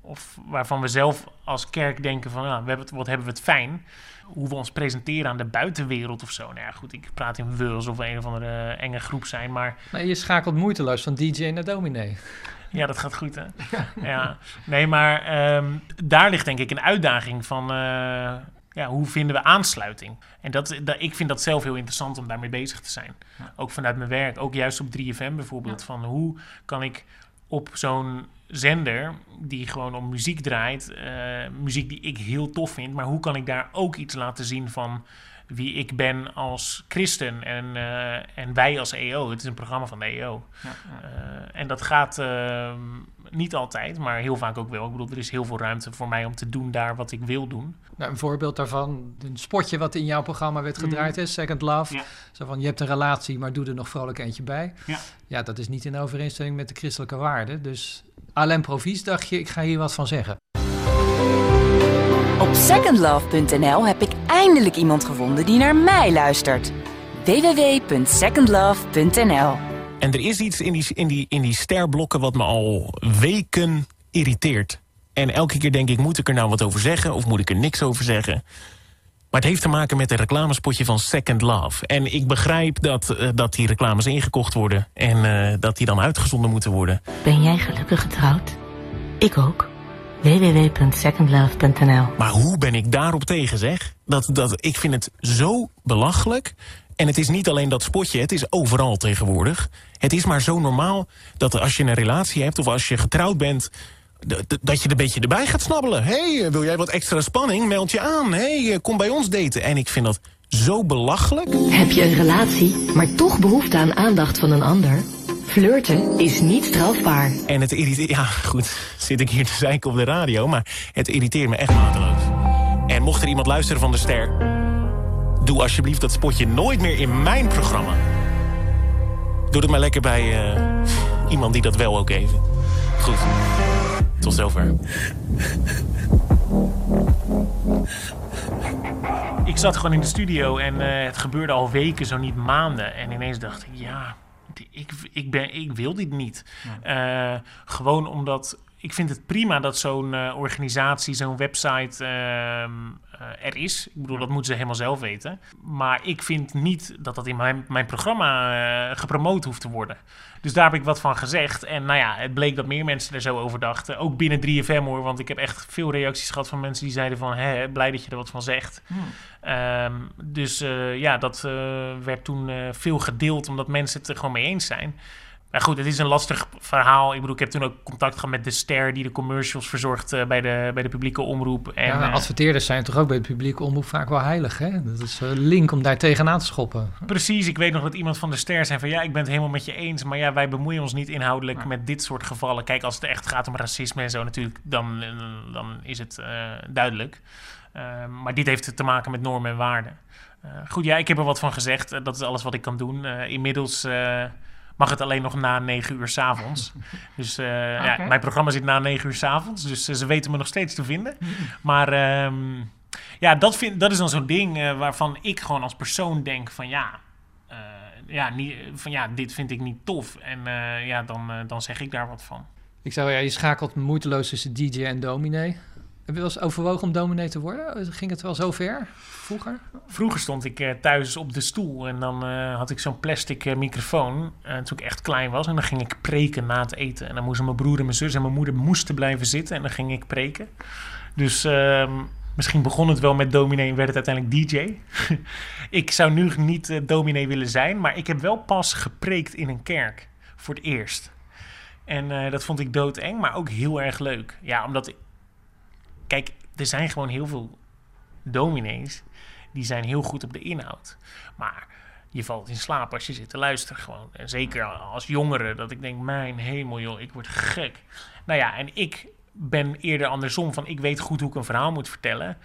of waarvan we zelf als kerk denken van, nou, we hebben het, wat hebben we het fijn. Hoe we ons presenteren aan de buitenwereld of zo. Nou ja, goed, ik praat in we alsof we een of andere enge groep zijn, maar... Nee, je schakelt moeiteloos van DJ naar dominee. Ja, dat gaat goed, hè? ja. Nee, maar ehm, daar ligt denk ik een uitdaging van... eh, ja, hoe vinden we aansluiting? En dat, dat, ik vind dat zelf heel interessant om daarmee bezig te zijn. Ook vanuit mijn werk, ook juist op 3FM bijvoorbeeld. Van hoe kan ik op zo'n zender die gewoon om muziek draait... eh, muziek die ik heel tof vind... maar hoe kan ik daar ook iets laten zien van wie ik ben als christen en, eh, en wij als EO. Het is een programma van de EO. Ja, Eh, en dat gaat ehm, niet altijd, maar heel vaak ook wel. Ik bedoel, er is heel veel ruimte voor mij om te doen daar wat ik wil doen. Nou, een voorbeeld daarvan, een spotje wat in jouw programma werd gedraaid, Mhm. is Second Love. Ja. Zo van, je hebt een relatie, maar doe er nog vrolijk eentje bij. Ja. ja, dat is niet in overeenstemming met de christelijke waarden. Dus Alain Provies dacht je, ik ga hier wat van zeggen. Op secondlove.nl heb ik eindelijk iemand gevonden die naar mij luistert. www.secondlove.nl En er is iets in die, in, die, in die sterblokken wat me al weken irriteert. En elke keer denk ik, moet ik er nou wat over zeggen... of moet ik er niks over zeggen? Maar het heeft te maken met een reclamespotje van Second Love. En ik begrijp dat, eh, dat die reclames ingekocht worden... en eh, dat die dan uitgezonden moeten worden. Ben jij gelukkig getrouwd? Ik ook. www.secondlove.nl Maar hoe ben ik daarop tegen, zeg? Dat, dat, ik vind het zo belachelijk. En het is niet alleen dat spotje, het is overal tegenwoordig. Het is maar zo normaal dat als je een relatie hebt... of als je getrouwd bent, dat je er een beetje erbij gaat snabbelen. Hé, hey, wil jij wat extra spanning? Meld je aan. Hé, hey, kom bij ons daten. En ik vind dat zo belachelijk. Heb je een relatie, maar toch behoefte aan aandacht van een ander? Flirten is niet strafbaar. En het irriteert... Ja, goed, zit ik hier te zeiken op de radio... maar het irriteert me echt mateloos. En mocht er iemand luisteren van de ster... doe alsjeblieft dat spotje nooit meer in mijn programma. Doe het maar lekker bij eh, iemand die dat wel ook even. Goed, tot zover. Ik zat gewoon in de studio en eh, het gebeurde al weken, zo niet maanden. En ineens dacht ik, ja, ik, ik, ben, ik wil dit niet. Eh, gewoon omdat ik vind het prima dat zo'n eh, organisatie, zo'n website ehm, eh, er is. Ik bedoel, dat moeten ze helemaal zelf weten. Maar ik vind niet dat dat in mijn, mijn programma eh, gepromoot hoeft te worden. Dus daar heb ik wat van gezegd. En nou ja, het bleek dat meer mensen er zo over dachten. Ook binnen 3FM hoor, want ik heb echt veel reacties gehad van mensen die zeiden van... Hé, blij dat je er wat van zegt. Ehm, dus eh, ja, dat eh, werd toen eh, veel gedeeld, omdat mensen het er gewoon mee eens zijn. Maar goed, het is een lastig verhaal. Ik bedoel, ik heb toen ook contact gehad met de ster die de commercials verzorgt eh, bij, de, bij de publieke omroep. En, ja, eh, adverteerders zijn toch ook bij het publieke omroep vaak wel heilig, hè? Dat is een link om daar tegenaan te schoppen. Precies, ik weet nog dat iemand van de ster zei van ja, ik ben het helemaal met je eens, maar ja, wij bemoeien ons niet inhoudelijk met dit soort gevallen. Kijk, als het echt gaat om racisme en zo natuurlijk, dan, eh, dan is het eh, duidelijk. Eh, maar dit heeft te maken met normen en waarden. Eh, goed, ja, ik heb er wat van gezegd. Eh, dat is alles wat ik kan doen. Eh, inmiddels eh, mag het alleen nog na 9 uur s'avonds. Dus eh, ja, mijn programma zit na 9 uur s'avonds, dus eh, ze weten me nog steeds te vinden. Maar ehm, ja, dat, vind, dat is dan zo'n ding eh, waarvan ik gewoon als persoon denk van ja, eh, ja, niet, van ja, dit vind ik niet tof. En eh, ja, dan, dan zeg ik daar wat van. Ik zou ja, je schakelt moeiteloos tussen DJ en dominee. Heb je wel eens overwogen om dominee te worden? Ging het wel zo ver vroeger? Vroeger stond ik eh, thuis op de stoel en dan eh, had ik zo'n plastic eh, microfoon. toen ik echt klein was. En dan ging ik preken na het eten. En dan moesten mijn broer en mijn zus en mijn moeder moesten blijven zitten. En dan ging ik preken. Dus ehm, misschien begon het wel met dominee en werd het uiteindelijk DJ. ik zou nu niet dominee willen zijn. Maar ik heb wel pas gepreekt in een kerk. Voor het eerst. En dat vond ik doodeng, maar ook heel erg leuk. Ja, omdat... Kijk, er zijn gewoon heel veel dominees die zijn heel goed op de inhoud. Maar je valt in slaap als je zit te luisteren gewoon. En zeker als jongere, dat ik denk, mijn hemel joh, ik word gek. Nou ja, en ik ben eerder andersom van, ik weet goed hoe ik een verhaal moet vertellen.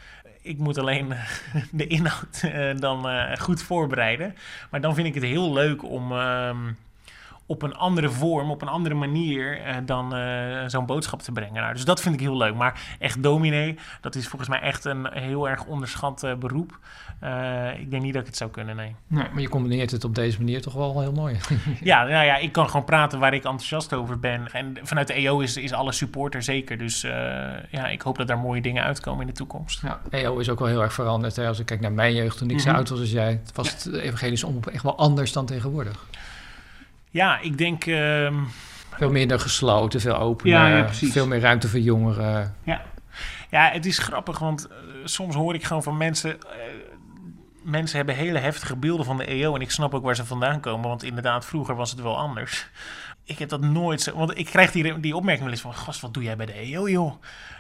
Ik moet alleen de inhoud eh, dan eh, goed voorbereiden. Maar dan vind ik het heel leuk om... ehm, op een andere vorm, op een andere manier eh, dan eh, zo'n boodschap te brengen. Nou, dus dat vind ik heel leuk. Maar echt dominee, dat is volgens mij echt een heel erg onderschat eh, beroep. Ik denk niet dat ik het zou kunnen, nee. Nee, maar je combineert het op deze manier toch wel heel mooi. Ja, nou ja, ik kan gewoon praten waar ik enthousiast over ben. En vanuit de EO is, is alle supporter zeker. Dus ja, ik hoop dat daar mooie dingen uitkomen in de toekomst. Ja, EO is ook wel heel erg veranderd. Hè? Als ik kijk naar mijn jeugd toen ik zo Mhm. oud was als jij, was het evangelische omroep echt wel anders dan tegenwoordig. Ja, ik denk... ehm, Veel minder gesloten, veel opener, Ja, ja, veel meer ruimte voor jongeren. Ja. ja, het is grappig, want eh, soms hoor ik gewoon van mensen... eh, mensen hebben hele heftige beelden van de EO en ik snap ook waar ze vandaan komen. Want inderdaad, vroeger was het wel anders. Ik heb dat nooit zo... Want ik krijg die, die opmerking wel eens van... Gast, wat doe jij bij de EO, joh?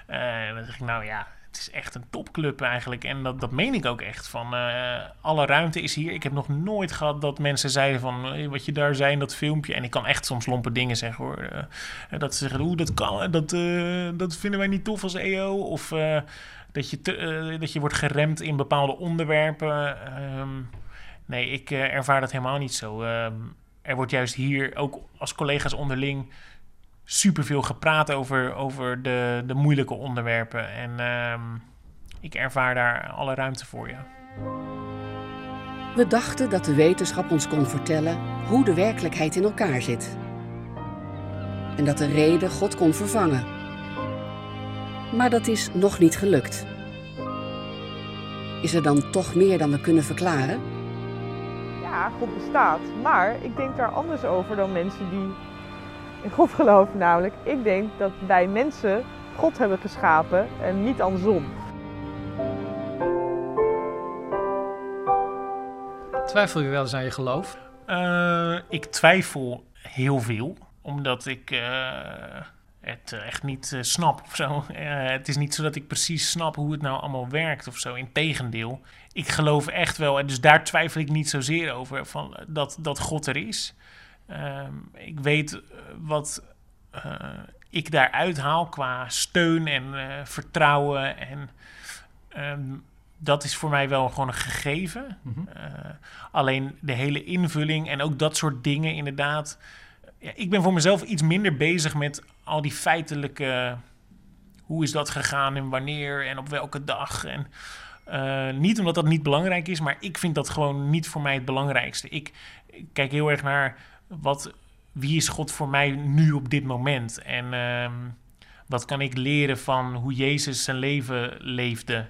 Eh, dan zeg ik, nou ja, het is echt een topclub eigenlijk. En dat, dat meen ik ook echt. Van, eh, alle ruimte is hier. Ik heb nog nooit gehad dat mensen zeiden van... eh, wat je daar zei in dat filmpje. En ik kan echt soms lompe dingen zeggen hoor. Eh, dat ze zeggen, oeh, dat kan. Dat, eh, dat vinden wij niet tof als EO. Of... eh, dat je, eh, dat je wordt geremd in bepaalde onderwerpen. Ehm, nee, ik eh, ervaar dat helemaal niet zo. Ehm, er wordt juist hier ook als collega's onderling superveel gepraat over, over de, de moeilijke onderwerpen. En ehm, ik ervaar daar alle ruimte voor, ja. We dachten dat de wetenschap ons kon vertellen hoe de werkelijkheid in elkaar zit. En dat de reden God kon vervangen. Maar dat is nog niet gelukt. Is er dan toch meer dan we kunnen verklaren? Ja, God bestaat. Maar ik denk daar anders over dan mensen die in God geloven. Namelijk, ik denk dat wij mensen God hebben geschapen en niet andersom. Twijfel je wel eens aan je geloof? Eh, ik twijfel heel veel, omdat ik eh, het echt niet eh, snap of zo. Eh, het is niet zo dat ik precies snap hoe het nou allemaal werkt of zo. Integendeel, ik geloof echt wel, en dus daar twijfel ik niet zozeer over, van, dat, dat God er is. Ehm, ik weet eh, wat eh, ik daaruit haal qua steun en eh, vertrouwen en... ehm, dat is voor mij wel gewoon een gegeven. Eh, alleen de hele invulling en ook dat soort dingen, inderdaad. Ja, ik ben voor mezelf iets minder bezig met al die feitelijke. Hoe is dat gegaan en wanneer en op welke dag? En, niet omdat dat niet belangrijk is, maar ik vind dat gewoon niet voor mij het belangrijkste. Ik, ik kijk heel erg naar wat, wie is God voor mij nu op dit moment? En ehm, wat kan ik leren van hoe Jezus zijn leven leefde?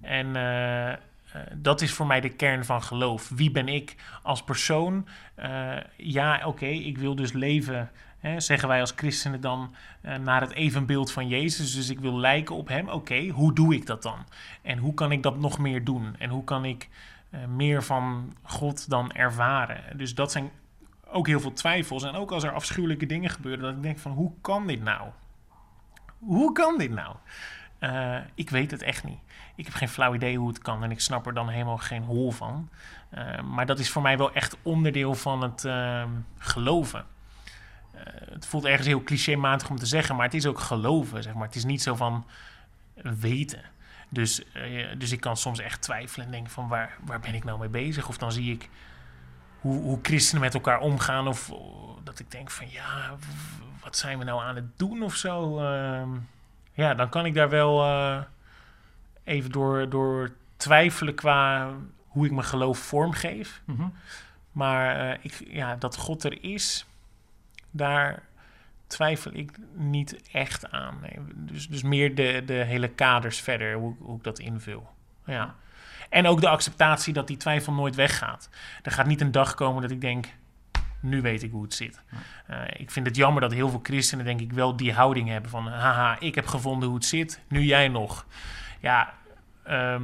En eh, eh, dat is voor mij de kern van geloof. Wie ben ik als persoon? Eh, ja, oké, ik wil dus leven, hè, zeggen wij als christenen dan, naar het evenbeeld van Jezus. Dus ik wil lijken op Hem. Oké, hoe doe ik dat dan? En hoe kan ik dat nog meer doen? En hoe kan ik meer van God dan ervaren? Dus dat zijn ook heel veel twijfels. En ook als er afschuwelijke dingen gebeuren, dat ik denk van, hoe kan dit nou? Hoe kan dit nou? Eh, ik weet het echt niet. Ik heb geen flauw idee hoe het kan en ik snap er dan helemaal geen hol van. Eh, maar dat is voor mij wel echt onderdeel van het ehm, geloven. Eh, het voelt ergens heel clichématig om te zeggen, maar het is ook geloven. Zeg maar. Het is niet zo van weten. Dus, dus ik kan soms echt twijfelen en denken van waar, waar ben ik nou mee bezig? Of dan zie ik hoe, hoe christenen met elkaar omgaan. Of dat ik denk van ja, wat zijn we nou aan het doen of zo? Ehm, ja, dan kan ik daar wel eh, even door, door twijfelen qua hoe ik mijn geloof vormgeef. Mhm. Maar eh, ik, ja, dat God er is, daar twijfel ik niet echt aan. Nee. Dus, dus meer de, de hele kaders verder, hoe, hoe ik dat invul. Ja. En ook de acceptatie dat die twijfel nooit weggaat. Er gaat niet een dag komen dat ik denk, nu weet ik hoe het zit. Eh, ik vind het jammer dat heel veel christenen denk ik wel die houding hebben van... haha, ik heb gevonden hoe het zit, nu jij nog. Ja, ehm,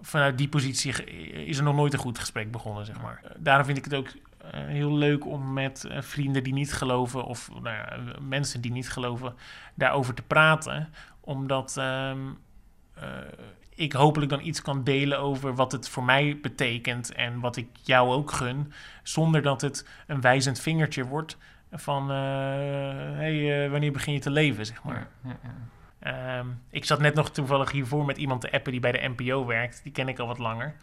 vanuit die positie is er nog nooit een goed gesprek begonnen, zeg maar. Eh, Daarom vind ik het ook eh, heel leuk om met vrienden die niet geloven... of nou ja, mensen die niet geloven, daarover te praten. Omdat ehm, eh, ik hopelijk dan iets kan delen over wat het voor mij betekent... en wat ik jou ook gun, zonder dat het een wijzend vingertje wordt... van, eh, hey, eh, wanneer begin je te leven, zeg maar. Ehm, ik zat net nog toevallig hiervoor met iemand te appen die bij de NPO werkt. Die ken ik al wat langer.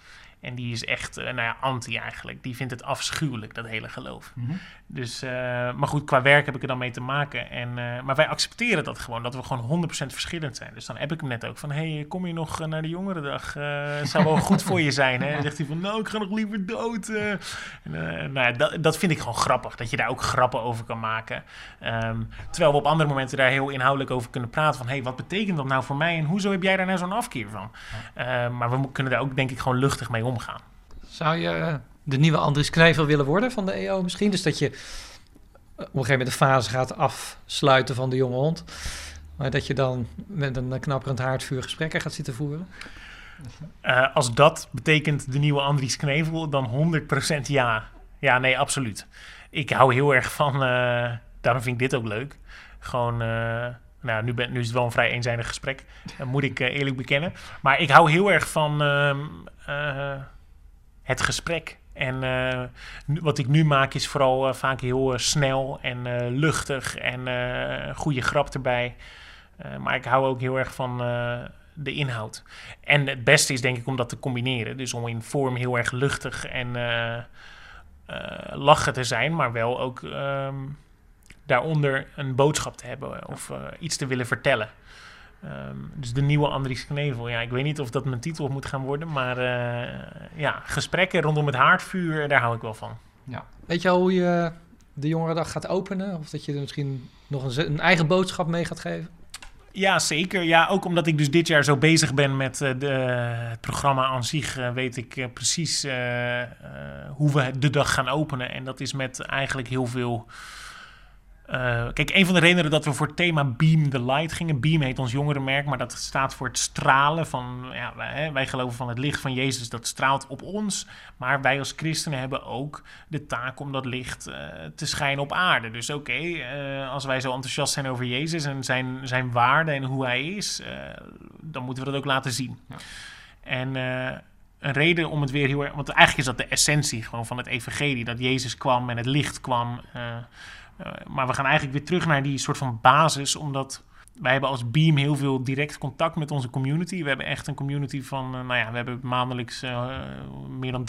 En die is echt, eh, nou ja, anti eigenlijk. Die vindt het afschuwelijk, dat hele geloof. Mhm. Dus, eh, maar goed, qua werk heb ik er dan mee te maken. En, eh, maar wij accepteren dat gewoon, dat we gewoon 100% verschillend zijn. Dus dan heb ik hem net ook van, hey, kom je nog naar de jongerendag? Eh zou wel goed voor je zijn, hè? Dan zegt hij van, nou, ik ga nog liever dood. En, nou ja, dat, dat vind ik gewoon grappig, dat je daar ook grappen over kan maken. Ehm, terwijl we op andere momenten daar heel inhoudelijk over kunnen praten. Van, hey, wat betekent dat nou voor mij? En hoezo heb jij daar nou zo'n afkeer van? Maar we kunnen daar ook, denk ik, gewoon luchtig mee omgaan. Zou je eh, de nieuwe Andries Knijvel willen worden van de EO misschien? Dus dat je eh, op een gegeven moment de fase gaat afsluiten van de jonge hond. Maar dat je dan met een knapperend haardvuur gesprekken gaat zitten voeren? Eh, als dat betekent de nieuwe Andries Knevel, dan 100% ja. Ja, nee, absoluut. Ik hou heel erg van, eh, daarom vind ik dit ook leuk. Gewoon, nou, nu, ben, nu is het wel een vrij eenzijdig gesprek, moet ik eerlijk bekennen. Maar ik hou heel erg van ehm, eh, het gesprek. En eh, wat ik nu maak is vooral eh, vaak heel eh, snel en eh, luchtig en eh goede grap erbij. Eh, maar ik hou ook heel erg van eh, de inhoud. En het beste is denk ik om dat te combineren. Dus om in vorm heel erg luchtig en eh, eh, lachen te zijn, maar wel ook ehm, daaronder een boodschap te hebben of eh, iets te willen vertellen. Ehm, dus de nieuwe Andries Knevel. Ja, ik weet niet of dat mijn titel moet gaan worden. Maar eh, ja, gesprekken rondom het haardvuur, daar hou ik wel van. Ja. Weet je al hoe je de jongerendag gaat openen? Of dat je er misschien nog een, een eigen boodschap mee gaat geven? Ja, zeker. Ja, ook omdat ik dus dit jaar zo bezig ben met eh, de, het programma aan zich, eh, weet ik eh, precies eh, eh, hoe we de dag gaan openen. En dat is met eigenlijk heel veel. Eh, kijk, een van de redenen dat we voor het thema Beam the Light gingen. Beam heet ons jongerenmerk, maar dat staat voor het stralen van. Ja, wij, geloven van het licht van Jezus dat straalt op ons. Maar wij als christenen hebben ook de taak om dat licht eh, te schijnen op aarde. Dus oké, eh, als wij zo enthousiast zijn over Jezus en zijn, zijn waarde en hoe hij is, dan moeten we dat ook laten zien. En eh, een reden om het weer heel erg. Want eigenlijk is dat de essentie gewoon van het evangelie. Dat Jezus kwam en het licht kwam. Eh, maar we gaan eigenlijk weer terug naar die soort van basis. Omdat wij hebben als Beam heel veel direct contact met onze community. We hebben echt een community van, eh, nou ja, we hebben maandelijks eh, meer dan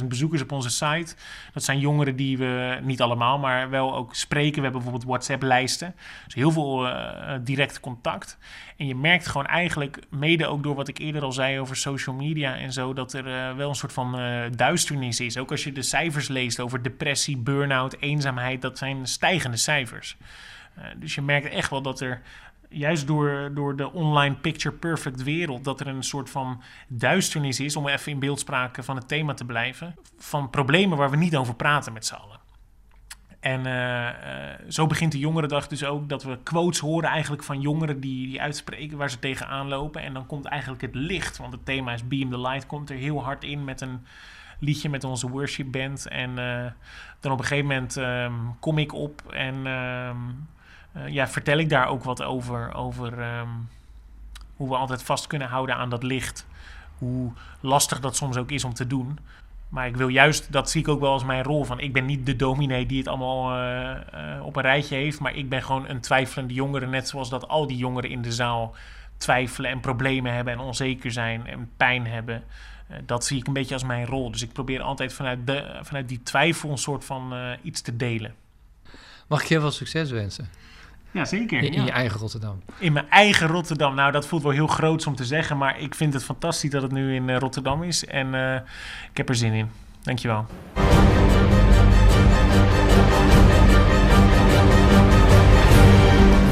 300.000 bezoekers op onze site. Dat zijn jongeren die we, niet allemaal, maar wel ook spreken. We hebben bijvoorbeeld WhatsApp-lijsten. Dus heel veel eh, direct contact. En je merkt gewoon eigenlijk, mede ook door wat ik eerder al zei over social media en zo, dat er wel een soort van duisternis is. Ook als je de cijfers leest over depressie, burn-out, eenzaamheid, dat zijn stijgende cijfers. Dus je merkt echt wel dat er juist door, door de online picture perfect wereld, dat er een soort van duisternis is, om even in beeldspraak van het thema te blijven, van problemen waar we niet over praten met z'n allen. En eh, eh, zo begint de jongerendag dus ook dat we quotes horen eigenlijk van jongeren die, die uitspreken waar ze tegenaan lopen. En dan komt eigenlijk het licht, want het thema is Beam the Light, komt er heel hard in met een liedje met onze worship band. En eh, dan op een gegeven moment ehm, kom ik op en ehm, eh, ja, vertel ik daar ook wat over. Over ehm, hoe we altijd vast kunnen houden aan dat licht. Hoe lastig dat soms ook is om te doen. Maar ik wil juist, dat zie ik ook wel als mijn rol. Van ik ben niet de dominee die het allemaal eh, eh, op een rijtje heeft. Maar ik ben gewoon een twijfelende jongere. Net zoals dat al die jongeren in de zaal twijfelen en problemen hebben en onzeker zijn en pijn hebben. Eh, dat zie ik een beetje als mijn rol. Dus ik probeer altijd vanuit, de, vanuit die twijfel een soort van eh, iets te delen. Mag ik je heel veel succes wensen? Ja, zeker. In, in ja. je eigen Rotterdam. In mijn eigen Rotterdam. Nou, dat voelt wel heel groots om te zeggen. Maar ik vind het fantastisch dat het nu in eh, Rotterdam is. En eh, ik heb er zin in. Dankjewel.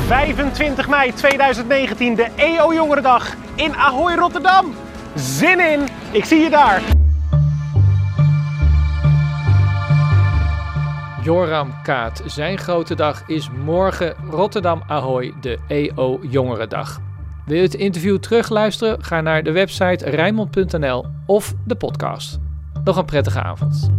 ...25 mei 2019, de EO Jongerendag in Ahoy, Rotterdam. Zin in, ik zie je daar. Joram Kaat, zijn grote dag is morgen Rotterdam Ahoy, de EO Jongerendag. Wil je het interview terugluisteren? Ga naar de website rijnmond.nl of de podcast. Nog een prettige avond.